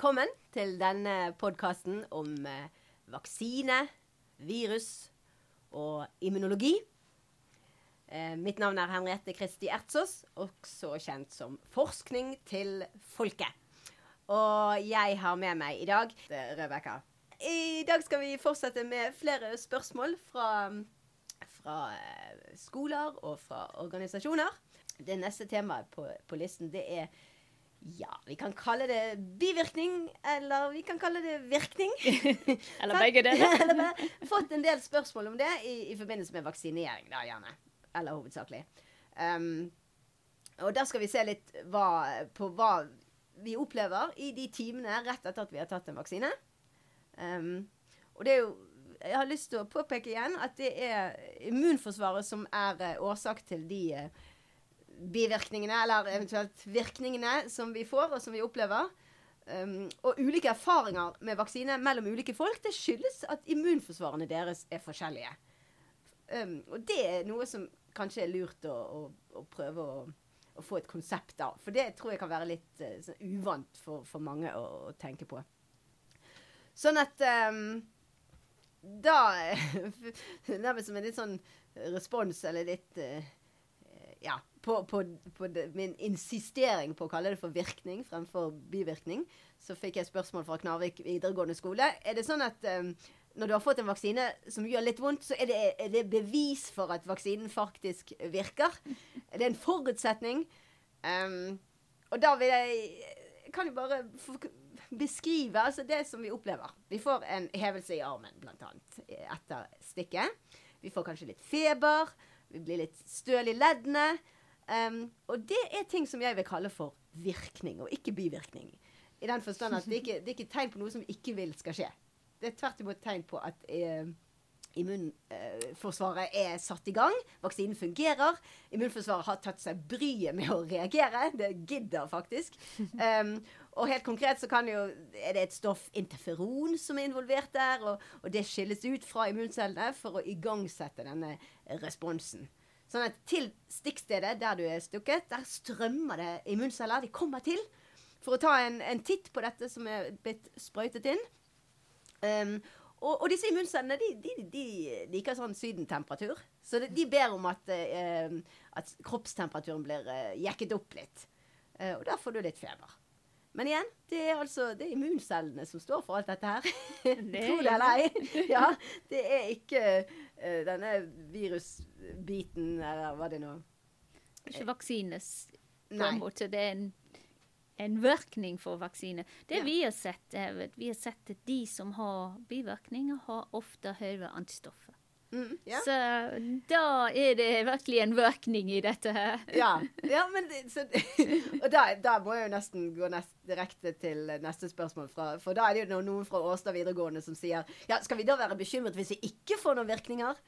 velkommen til denne podkasten om eh, vaksine, virus og immunologi. Eh, mitt navn er Henriette Kristi Ertsås, også kjent som Forskning til folket. Og jeg har med meg i dag Rebekka. I dag skal vi fortsette med flere spørsmål fra, fra eh, skoler og fra organisasjoner. Det neste temaet på, på listen det er ja, vi kan kalle det bivirkning, eller vi kan kalle det virkning. eller begge deler. fått en del spørsmål om det i, i forbindelse med vaksinering, da gjerne. Eller hovedsakelig. Um, og da skal vi se litt hva, på hva vi opplever i de timene rett etter at vi har tatt en vaksine. Um, og det er jo Jeg har lyst til å påpeke igjen at det er immunforsvaret som er uh, årsak til de uh, bivirkningene, eller eventuelt virkningene som vi får, og som vi opplever. Um, og ulike erfaringer med vaksine mellom ulike folk, det skyldes at immunforsvarene deres er forskjellige. Um, og det er noe som kanskje er lurt å, å, å prøve å, å, få et konsept av. For det tror jeg kan være litt uh, uvant for, for, mange å, tenke på. Sånn at um, da Nærmest som en litt sånn respons, eller litt uh, Ja på, på, på det, min insistering på å kalle det for virkning fremfor bivirkning, så fikk jeg spørsmål fra Knarvik videregående skole. Er det sånn at um, når du har fått en vaksine som gjør litt vondt, så er det, er det bevis for at vaksinen faktisk virker? Er det en forutsetning? Um, og da vil jeg kan jo bare beskrive altså det som vi opplever. Vi får en hevelse i armen, blant annet, etter stikket. Vi får kanskje litt feber. Vi blir litt støl i leddene. Um, og det er ting som jeg vil kalle for virkning, og ikke bivirkning. I den forstand at det ikke det er ikke tegn på noe som ikke vil skal skje. Det er tvert imot tegn på at eh, immunforsvaret er satt i gang. Vaksinen fungerer. Immunforsvaret har tatt seg bryet med å reagere. Det gidder faktisk. Um, og helt konkret så jo, er det et stoff interferon som er involvert der. Og, og det skilles ut fra immuncellene for å igangsette denne responsen. Sånn at til stikkstedet der du er stukket, der strømmer det immunceller. De kommer til for å ta en, en titt på dette som er blitt sprøytet inn. Um, og, og, disse immuncellene de, de, de, liker sånn sydentemperatur. Så de, de ber om at, uh, at kroppstemperaturen blir uh, jekket opp litt. Uh, og da får du litt feber. Men igjen, det er altså det er immuncellene som står for alt dette her. Tro det eller ei. Ja, det er ikke denne virusbiten, eller hva det nå Ikke vaksines på en måte. Det er en, en virkning for vaksine. Det ja. vi har sett, er at vi har sett at de som har bivirkninger, har ofte høyere antistoffer. Mm, ja. Så da er det virkelig en virkning i dette her. ja, ja men så, Og da, da, må jeg jo nesten gå nest, direkte til neste spørsmål. Fra, for da er det jo noen fra Åstad videregående som sier ja, skal vi da være bekymret hvis vi ikke får noen virkninger?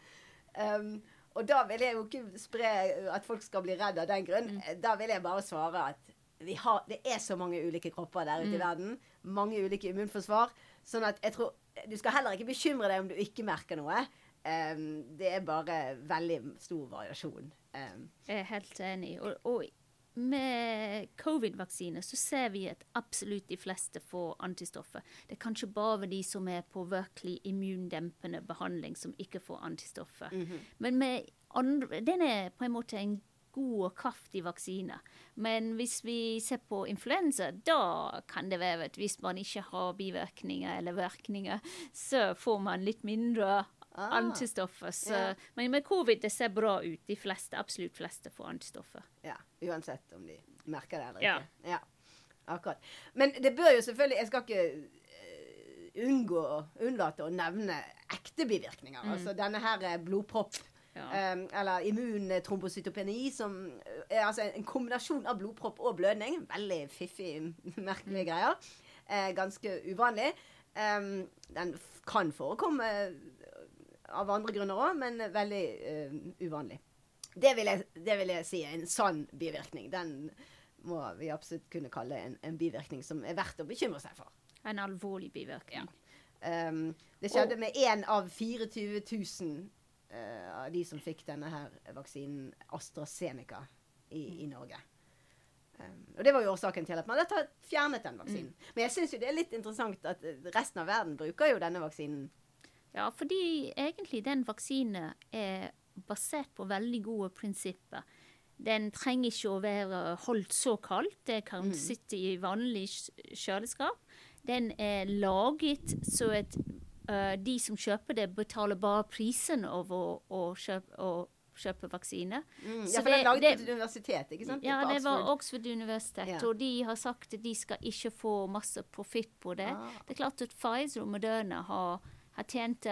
Um, og da vil jeg jo ikke spre at folk skal bli redd av den grunn. Mm. Da vil jeg bare svare at har, det er så mange ulike kropper der ute mm. i verden. Mange ulike immunforsvar. Sånn at jeg tror Du skal heller ikke bekymre deg om du ikke merker noe. Um, det er bare veldig stor variasjon. Um. Jeg er helt enig. Og, og med covid-vaksine så ser vi at absolutt de fleste får antistoffer. Det er kanskje bare de som er på virkelig immundempende behandling, som ikke får antistoffer. Mm -hmm. Men med andre, den er på en måte en god og kraftig vaksine. Men hvis vi ser på influensa, da kan det være at hvis man ikke har bivirkninger eller virkninger, så får man litt mindre Ah, antistoffer. Så, ja. Men med covid det ser bra ut. De fleste, absolutt fleste får antistoffer. Ja, Uansett om de merker det eller ikke. Ja. Akkurat. Men det bør jo selvfølgelig Jeg skal ikke uh, unngå unnlate å nevne ekte bivirkninger. Mm. Altså denne her blodpropp. Ja. Um, eller immuntrombocytopeni, som er altså en kombinasjon av blodpropp og blødning. Veldig fiffig, merkelige mm. greier. Uh, ganske uvanlig. Um, den kan forekomme av andre grunner òg, men veldig uh, uvanlig. Det vil, jeg, det vil, jeg, si er en sann bivirkning. Den må vi absolutt kunne kalle en, en, bivirkning som er verdt å bekymre seg for. En alvorlig bivirkning. Ja. Um, det skjedde Og, med én av 24 000 uh, av de som fikk denne her vaksinen AstraZeneca i, i Norge. Um, og det var jo årsaken til at man hadde fjernet den vaksinen. Mm. Men jeg syns det er litt interessant at resten av verden bruker jo denne vaksinen. Ja, fordi egentlig den vaksinen er basert på veldig gode prinsipper. Den trenger ikke å være holdt så kaldt. Det kan mm. sitte i vanlig kjøleskap. Den er laget så at uh, de som kjøper det, betaler bare prisen over å, kjøpe, å kjøpe vaksine. Mm, ja, for det, den laget på et universitet, ikke sant? Ja, det var Oxford universitet. Ja. Og de har sagt at de skal ikke få masse profitt på det. Ah. Det er klart at Pfizer og Moderna har, har tjent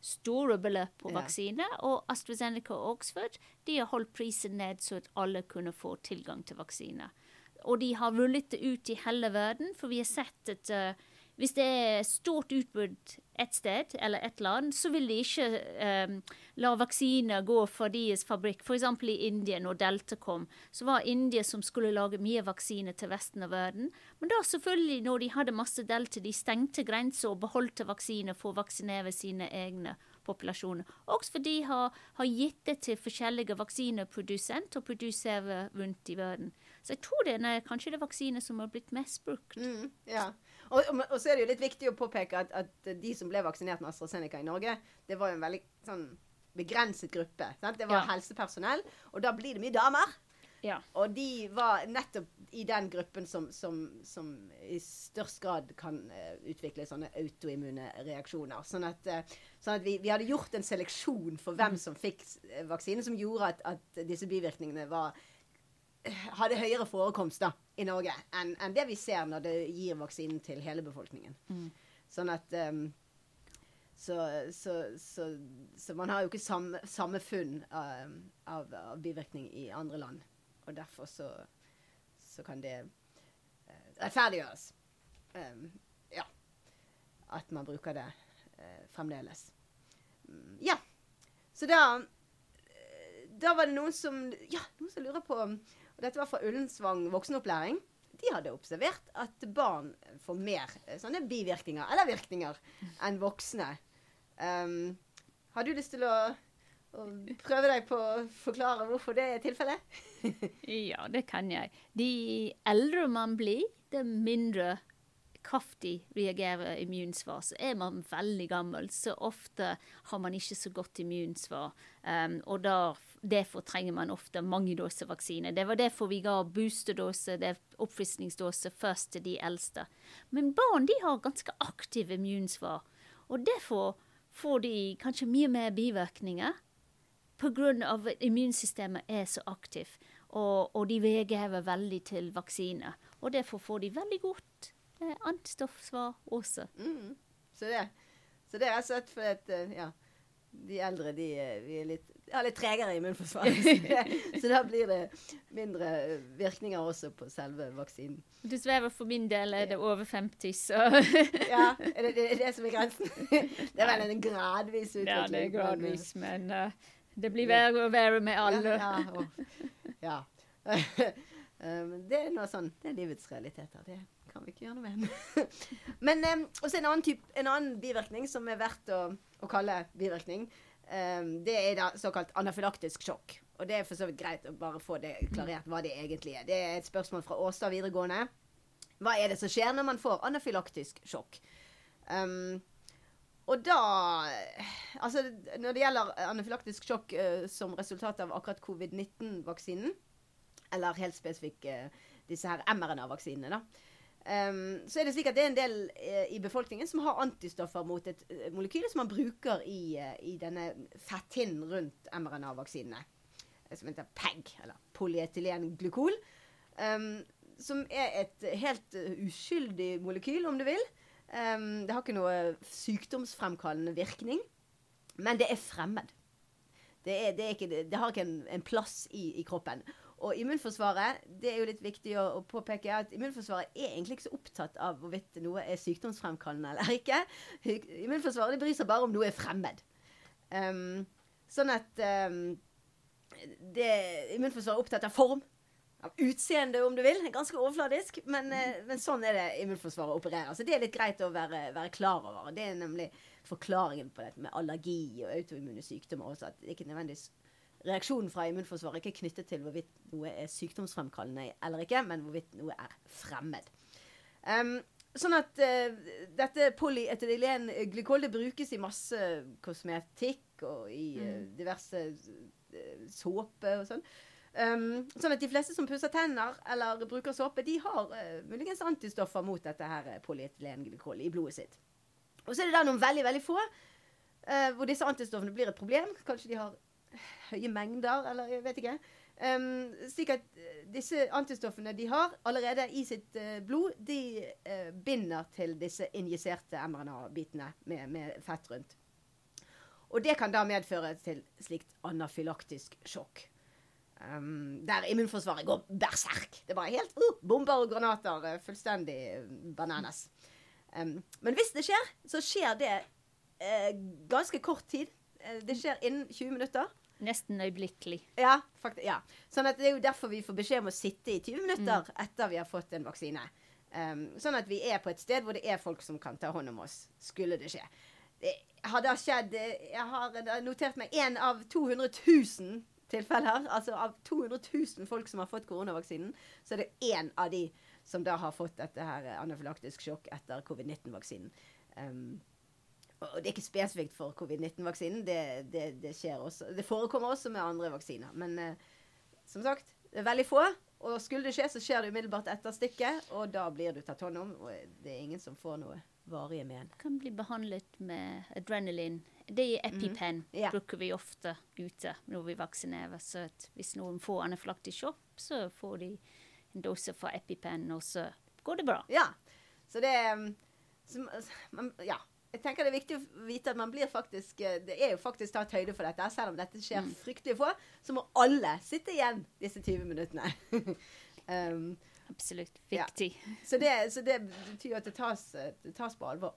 store beløp på ja. vaksine. Og AstraZeneca og Oxford de har holdt prisen ned så at alle kunne få tilgang til vaksine. Og de har rullet det ut i hele verden, for vi har sett at uh, hvis det er stort utbrudd et sted eller et land, så vil de ikke um, la vaksiner gå fra deres fabrikk. F.eks. i India, når Delta kom, så var India som skulle lage mye vaksiner til resten av verden. Men da selvfølgelig, når de hadde masse Delta, de stengte grenser og beholdte vaksiner for å vaksinere sine egne populasjoner. Også fordi de har, har gitt det til forskjellige vaksineprodusenter og produsere rundt i verden. Så jeg tror det er kanskje det vaksiner som har blitt mest brukt. Mm, ja. Og, og, og, så er det jo litt viktig å påpeke at, at, de som ble vaksinert med AstraZeneca i Norge, det var jo en veldig sånn begrenset gruppe. Sant? Det var ja. helsepersonell, og da blir det mye damer. Ja. Og de var nettopp i den gruppen som, som, som i størst grad kan uh, utvikle sånne autoimmune reaksjoner. Sånn at, uh, sånn at vi, vi, hadde gjort en seleksjon for hvem mm. som fikk uh, vaksine, som gjorde at, at disse bivirkningene var hadde høyere forekomst da, i Norge enn en det vi ser når det gir vaksinen til hele befolkningen. Mm. Sånn at um, så, så, så, så, man har jo ikke samme, samme funn uh, av, av, bivirkning i andre land. Og derfor så, kan det uh, rettferdiggjøres. Um, ja. At man bruker det uh, fremdeles. Um, ja. Så da Da var det noen som Ja, noen som lurer på og dette var fra Ullensvang voksenopplæring. De hadde observert at barn får mer eh, sånne bivirkninger, eller virkninger, enn voksne. Um, har du lyst til å, å, prøve deg på å forklare hvorfor det er tilfellet? ja, det kan jeg. De eldre man blir, det mindre kraftig reagerer immunsvar. Så er man veldig gammel, så ofte har man ikke så godt immunsvar. Um, og da Derfor trenger man ofte mange doser vaksine. Det var derfor vi ga boosterdose, oppfriskningsdose, først til de eldste. Men barn de har ganske aktive immunsvar. Og derfor får de kanskje mye mer bivirkninger pga. at immunsystemet er så aktivt. Og, og de reagerer veldig til vaksine. Og derfor får de veldig godt eh, antistoffsvar også. Mm. Så, det, så det er rett og slett at eh, ja, de eldre de, vi er litt ja, litt tregere immunforsvar. så da blir det mindre virkninger også på selve vaksinen. Dessverre for min del er det over 50, så Ja, er det, det, det som er grensen? det er vel en gradvis utvikling. Ja, det er gradvis, men uh, det blir verre og verre med alle. ja. ja, ja. um, det er noe sånn Det er livets realiteter. Det kan vi ikke gjøre noe med. men um, også en annen, type, en annen bivirkning som er verdt å, å kalle bivirkning Um, det er da såkalt anafylaktisk sjokk. Og det er for så vidt greit å bare få det klarert hva det egentlig er. Det er et spørsmål fra Åstad videregående. Hva er det som skjer når man får anafylaktisk sjokk? Um, og da Altså, når det gjelder anafylaktisk sjokk uh, som resultat av akkurat covid-19-vaksinen, eller helt spesifikt uh, disse her mRNA-vaksinene, da, Um, så er det slik at det er en del uh, i befolkningen som har antistoffer mot et uh, molekyl som man bruker i, uh, i denne fetthinnen rundt mRNA-vaksinene. Som heter PEG, eller polyetylenglykol. Um, som er et helt uskyldig molekyl, om du vil. Um, det har ikke noe sykdomsfremkallende virkning, men det er fremmed. Det, er, det, er ikke, det har ikke en, en plass i, i kroppen. Og immunforsvaret det er jo litt viktig å, å, påpeke at immunforsvaret er egentlig ikke så opptatt av hvorvidt noe er sykdomsfremkallende eller ikke. Immunforsvaret bryr seg bare om noe er fremmed. Um, sånn at um, det, Immunforsvaret er opptatt av form. Av utseende, om du vil. Ganske overfladisk. Men, uh, men sånn er det immunforsvaret opererer. Så det er litt greit å være, være klar over. Det er nemlig forklaringen på dette med allergi og autoimmune sykdommer også. At det ikke nødvendigvis reaksjonen fra immunforsvaret ikke er knyttet til hvorvidt noe er sykdomsfremkallende eller ikke, men hvorvidt noe er fremmed. Um, sånn at uh, dette polyetylenglykol det brukes i masse kosmetikk og i uh, diverse uh, såpe og sånn. Um, sånn at de fleste som pusser tenner eller bruker såpe, de har muligens antistoffer mot dette her polyetylenglykol i blodet sitt. Og så er det da noen veldig, veldig få hvor disse antistoffene blir et problem. Kanskje de har høye mengder, eller jeg vet ikke. Um, slik at disse antistoffene de har allerede i sitt uh, blod, de uh, binder til disse injiserte mRNA-bitene med, med, fett rundt. Og det kan da medføre til slikt anafylaktisk sjokk. Um, der immunforsvaret går berserk. Det er bare helt uh, bomber og granater. Fullstendig bananas. Um, men hvis det skjer, så skjer det ganske kort tid. det skjer innen 20 minutter. Nesten øyeblikkelig. Ja, ja. Sånn at det er jo derfor vi får beskjed om å sitte i 20 minutter mm. etter vi har fått en vaksine. Um, sånn at vi er på et sted hvor det er folk som kan ta hånd om oss, skulle det skje. Det har da skjedd Jeg har notert meg én av 200 000 tilfeller. Altså av 200 000 folk som har fått koronavaksinen, så er det én av de som da har fått dette her anafylaktisk sjokk etter covid-19-vaksinen. Um, og det er ikke spesifikt for covid-19-vaksinen. Det, det, det, det, forekommer også med andre vaksiner. Men eh, som sagt, det er veldig få. Og skulle det skje, så skjer det umiddelbart etter stikket. Og da blir du tatt hånd om. Og det er ingen som får noe varige men. Kan bli behandlet med adrenalin. Det i EpiPen mm. ja. bruker vi ofte ute når vi vaksinerer. Så hvis noen får anafylaktisk sjokk, så får de en dose fra EpiPen, og så går det bra. Ja. Så det mm, så, Ja jeg tenker det er viktig å vite at man blir faktisk eh, Det er jo faktisk tatt høyde for dette. Selv om dette skjer mm. fryktelig få, så må alle sitte igjen disse 20 minuttene. um, Absolutt. Viktig. Ja. Så, det, så, det, betyr at det tas, det tas på alvor.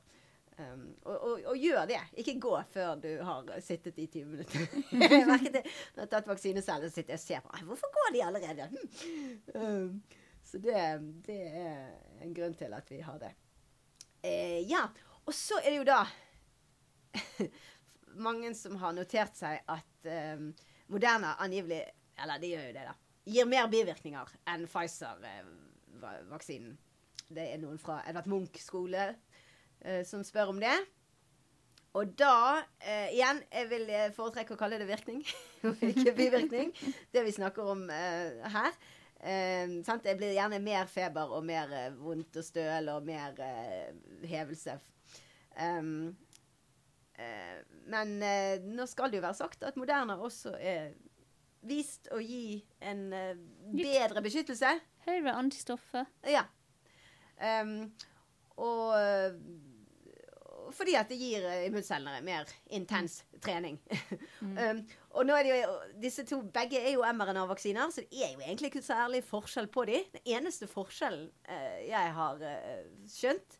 Um, og, og, og, gjør det. Ikke gå før du har sittet i 20 minutter. jeg merket det når jeg har tatt vaksine selv og sitter og ser på Hvorfor går de allerede? Um, så det, det, er en grunn til at vi har det. Uh, ja. Og så er det jo da mange som har notert seg at um, Moderna angivelig Eller de gjør jo det, da. Gir mer bivirkninger enn Pfizer-vaksinen. Det er noen fra Edvard Munch skole uh, som spør om det. Og da, uh, igjen, jeg vil foretrekke å kalle det virkning, ikke bivirkning. Det vi snakker om uh, her. Uh, det blir gjerne mer feber og mer vondt og støl og mer hevelse Um, uh, men uh, nå skal det jo være sagt at Moderna også er vist å gi en uh, bedre beskyttelse. Høyere antistoffer. Ja. Um, og fordi at det gir immuncellene mer intens mm. trening. mm. um, og nå er det jo, disse to begge er jo mRNA-vaksiner, så det er jo egentlig ikke særlig forskjell på dem. Den eneste forskjellen uh, jeg har uh, skjønt,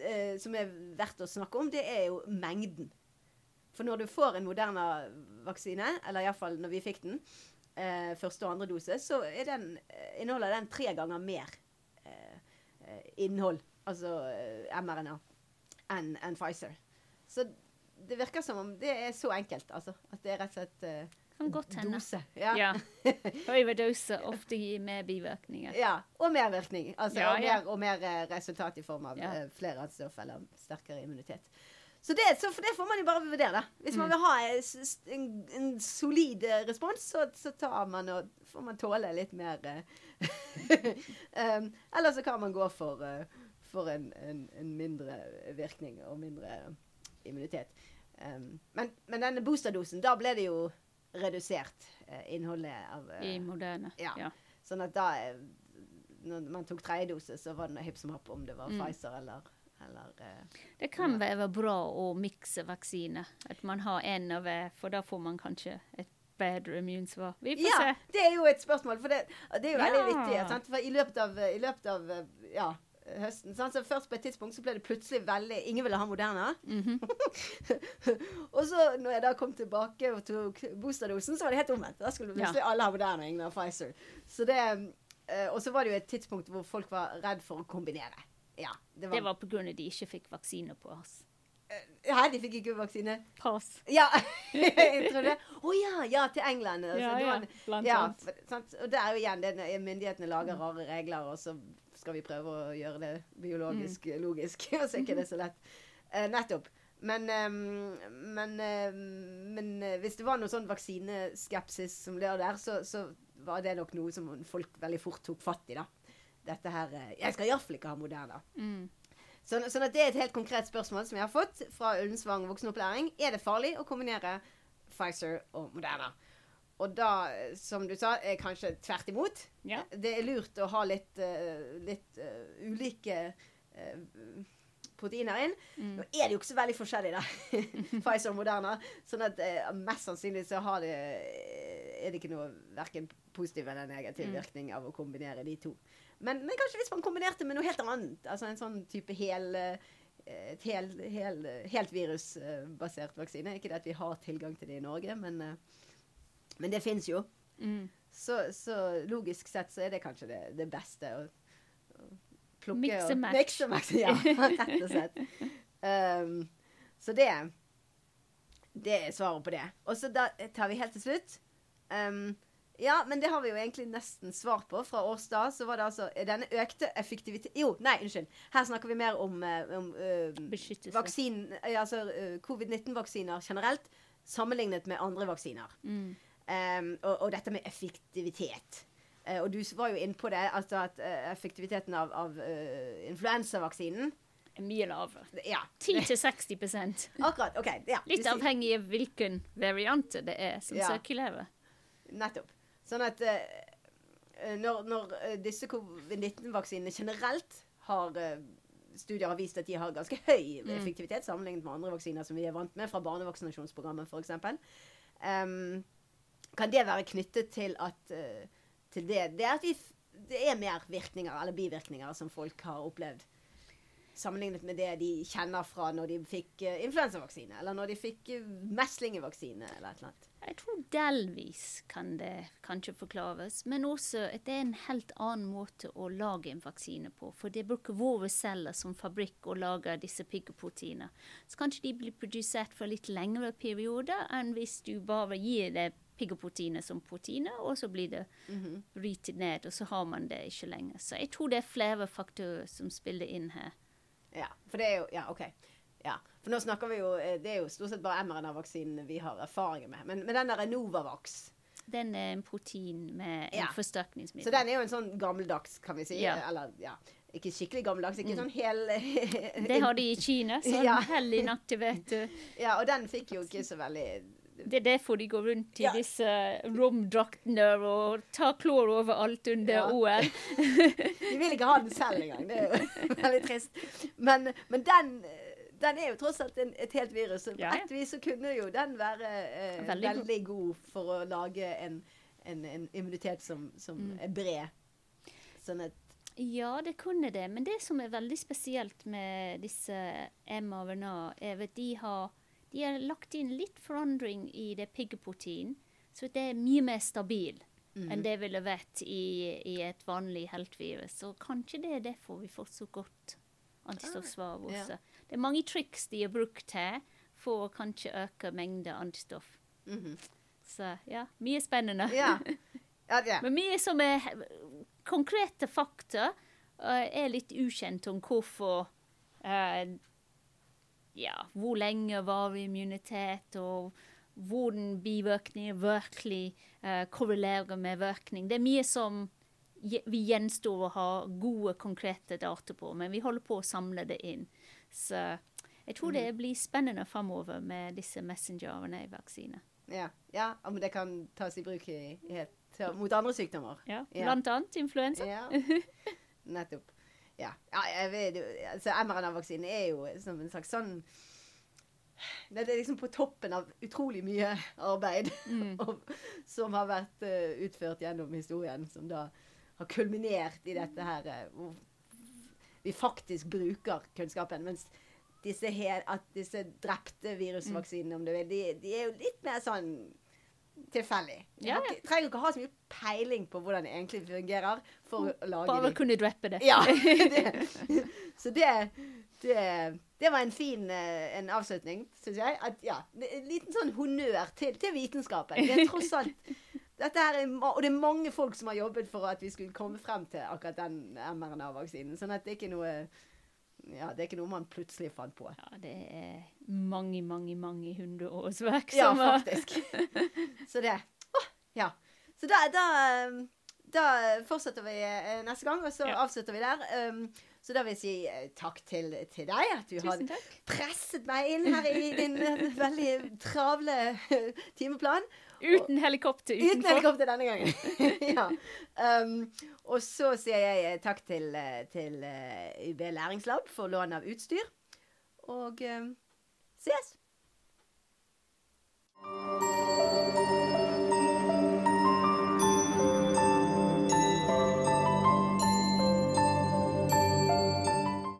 eh, som er verdt å snakke om, det er jo mengden. For når du får en Moderna-vaksine, eller iallfall når vi fikk den, eh, første og andre dose, så den, eh, inneholder den tre ganger mer eh, eh innhold, altså mRNA, enn en Pfizer. Så det virker som om det er så enkelt, altså. At det er rett og slett kan godt hende. Dose. Ja. ja. Overdose ofte gir mer bivirkninger. Ja, og mer virkning. Altså, ja, og, mer, og, mer, eh, resultat i form av ja. uh, flere antistoff eller sterkere immunitet. Så det, så det, får man jo bare vurdere. da. Hvis man mm. vil ha en, en solid eh, respons, så, så, tar man og får man tåle litt mer um, Eller så kan man gå for, for en, en, en, mindre virkning og mindre immunitet. Um, men, men denne boosterdosen, da ble det jo redusert eh, innholdet av eh, I moderne. Ja. ja. Sånn at da eh, Når man tok tredje dose, så var det hipp som happ om det var mm. Pfizer eller, eller eh, Det kan ja. være bra å mikse vaksiner. At man har én av hver, for da får man kanskje et bedre immunsvar. Vi får ja, se. Det er jo et spørsmål, for det, det er jo veldig viktig. Sant? For i løpet av, i løpet av ja, høsten. Sånn, Så først på et tidspunkt så ble det plutselig veldig Ingen ville ha Moderna. Mm -hmm. og så når jeg da kom tilbake og tok boosterdosen, så var det helt omvendt. Da skulle plutselig ja. alle ha Moderna, ingen ha Pfizer. Så det, uh, og så var det jo et tidspunkt hvor folk var redd for å kombinere. Ja, det var, det var på grunn av de ikke fikk vaksine på oss. Hæ, de fikk ikke vaksine? Pass. Ja, jeg tror det. Å ja, ja, til England. altså, Ja, ja, blant ja, annet. for, sant? Og det er jo igjen det myndighetene lager rare regler, og så skal vi prøve å gjøre det biologisk Mm. logisk. Og så er ikke det så lett. Uh, nettopp. Men, um, men, um, men uh, hvis det var noe sånn vaksineskepsis som det der, så, så var det nok noe som folk veldig fort tok fatt i, da. Dette her eh, Jeg skal iallfall ikke ha Moderna. Mm. Sånn, sånn at det er et helt konkret spørsmål som jeg har fått fra Ullensvang voksenopplæring. Er det farlig å kombinere Pfizer og Moderna? Og da, som du sa, er kanskje tvert imot. Ja. Det er lurt å ha litt, eh, litt eh, ulike eh, proteiner inn. Mm. Nå er de jo ikke så veldig forskjellige, da. Pfizer og Moderna. Sånn at eh, mest sannsynlig så har det, er det ikke noe verken positiv eller negativ Mm. virkning av å kombinere de to. Men, men kanskje hvis man kombinerte med noe helt annet. Altså en sånn type hel eh, et hel, hel, helt virusbasert vaksine. Ikke det at vi har tilgang til det i Norge, men, eh, men det fins jo. Mm. Så, så logisk sett så er det kanskje det, det beste. Å plukke Mix og- and match. Mix and match, ja. Rett og slett. Um, så det Det er svaret på det. Og så da tar vi helt til slutt. Um, ja, men det har vi jo egentlig nesten svar på. Fra Årstad så var det altså denne økte effektivitet Jo, nei, unnskyld. Her snakker vi mer om, eh, om uh, vaksin, eh, altså uh, covid-19-vaksiner generelt sammenlignet med andre vaksiner. Mm. Um, og, og dette med effektivitet. Eh, og du var jo inne på det, altså at eh, effektiviteten av, av uh, influensavaksinen Mye lavere. Ja. 10-60% Akkurat. OK. Ja, Litt du, avhengig av hvilken variant det er som Ja. sirkulerer. Nettopp. Sånn at eh, når, når disse covid-19-vaksinene generelt har eh, Studier har vist at de har ganske høy Mm. effektivitet sammenlignet med andre vaksiner som vi er vant med, fra barnevaksinasjonsprogrammet f.eks. Um, kan det være knyttet til at eh, til det, det er at vi, det er mer virkninger eller bivirkninger som folk har opplevd? Sammenlignet med det de kjenner fra når de fikk uh, influensavaksine, eller når de fikk uh, meslingevaksine, eller et eller annet. Jeg tror delvis kan det kanskje forklares, men også at det er en helt annen måte å lage en vaksine på. For det bruker våre celler som fabrikk å lage disse piggproteinene. Så kanskje de blir produsert for litt lengre perioder enn hvis du bare gir det piggeproteiner som proteiner, og så blir det brytet ned, og så har man det ikke lenger. Så jeg tror det er flere faktorer som spiller inn her. Ja, for det er jo Ja, OK. Ja, For nå snakker vi jo eh, Det er jo stort sett bare mRNA-vaksinen vi har erfaringer med. Men, men den der Novavax Den er en protein med en Ja. forsterkningsmiddel. Så den er jo en sånn gammeldags, kan vi si. Ja. Eller ja, ikke skikkelig gammeldags. Ikke sånn hel Det har de i Kina, så Ja. hellig natt, vet du. Ja, og den fikk jo ikke så veldig Det er derfor de går rundt i Ja. disse romdraktene og tar klor overalt under Ja. OL. De vil ikke ha den selv engang. Det er jo veldig trist. Men, men den, den er jo tross alt en, et helt virus. På Ja, ja. et vis så kunne jo den være eh, Veldig veldig, god. god for å lage en, en, en immunitet som, som Mm. er bred. Sånn at Ja, det kunne det. Men det som er veldig spesielt med disse mRNA, er at de har, de har lagt inn litt forandring i det piggeprotein, så det er mye mer stabil enn det ville vært i, i et vanlig heltvirus. Så kanskje det er derfor vi får så godt antistoffsvar Ah, ja. Det er mange triks de har brukt her for å kanskje øke mengde antistoff. mhm. Så ja, mye spennende. Ja. ja, ja. Men mye som er konkrete fakta, uh, er litt ukjent om hvorfor eh, Ja, hvor lenge varer immunitet, og hvordan bivirkninger virkelig uh, korrelerer med virkning. Det er mye som vi gjenstår å ha gode, konkrete data på, men vi holder på å samle det inn. Så jeg tror det blir spennende framover med disse messengerne i vaksiner. Ja, ja, men det kan tas i bruk i, i, mot andre sykdommer. Ja, Ja. blant annet influensa. Ja, nettopp. Ja, ja jeg vet, altså MRNA-vaksinen er jo som en slags sånn Det er liksom på toppen av utrolig mye arbeid Mm. som har vært uh, utført gjennom historien, som da har kulminert i dette her uh, hvor vi faktisk bruker kunnskapen. Mens disse, her, at disse drepte virusvaksinene, om du vil, de, de er jo litt mer sånn tilfeldig. Ja, ja. trenger ikke ha så mye peiling på hvordan det egentlig fungerer for å lage Bare de. kunne dreppe det. Ja, det. Så det, Det, det var en fin eh, en avslutning, syns jeg. At, ja, en liten sånn honnør til, til vitenskapen. Det er tross alt er, Og det er mange folk som har jobbet for at vi skulle komme frem til akkurat den mRNA-vaksinen. Sånn at det er ikke noe ja, det er ikke noe man plutselig fant på. Ja, det er mange, mange, mange hundre års verk Ja, faktisk. Så det oh, ja. Så da, da, da fortsetter vi eh, neste gang, og så Ja. avslutter vi der. Um, så da vil jeg si eh, takk til, til deg, at du har Tusen presset meg inn her i din eh, veldig travle timeplan. Uten helikopter Uten helikopter denne gangen. ja. Um, og så sier jeg eh, takk til, eh, til eh, UB Læringslab for lån av utstyr. Og um, ses!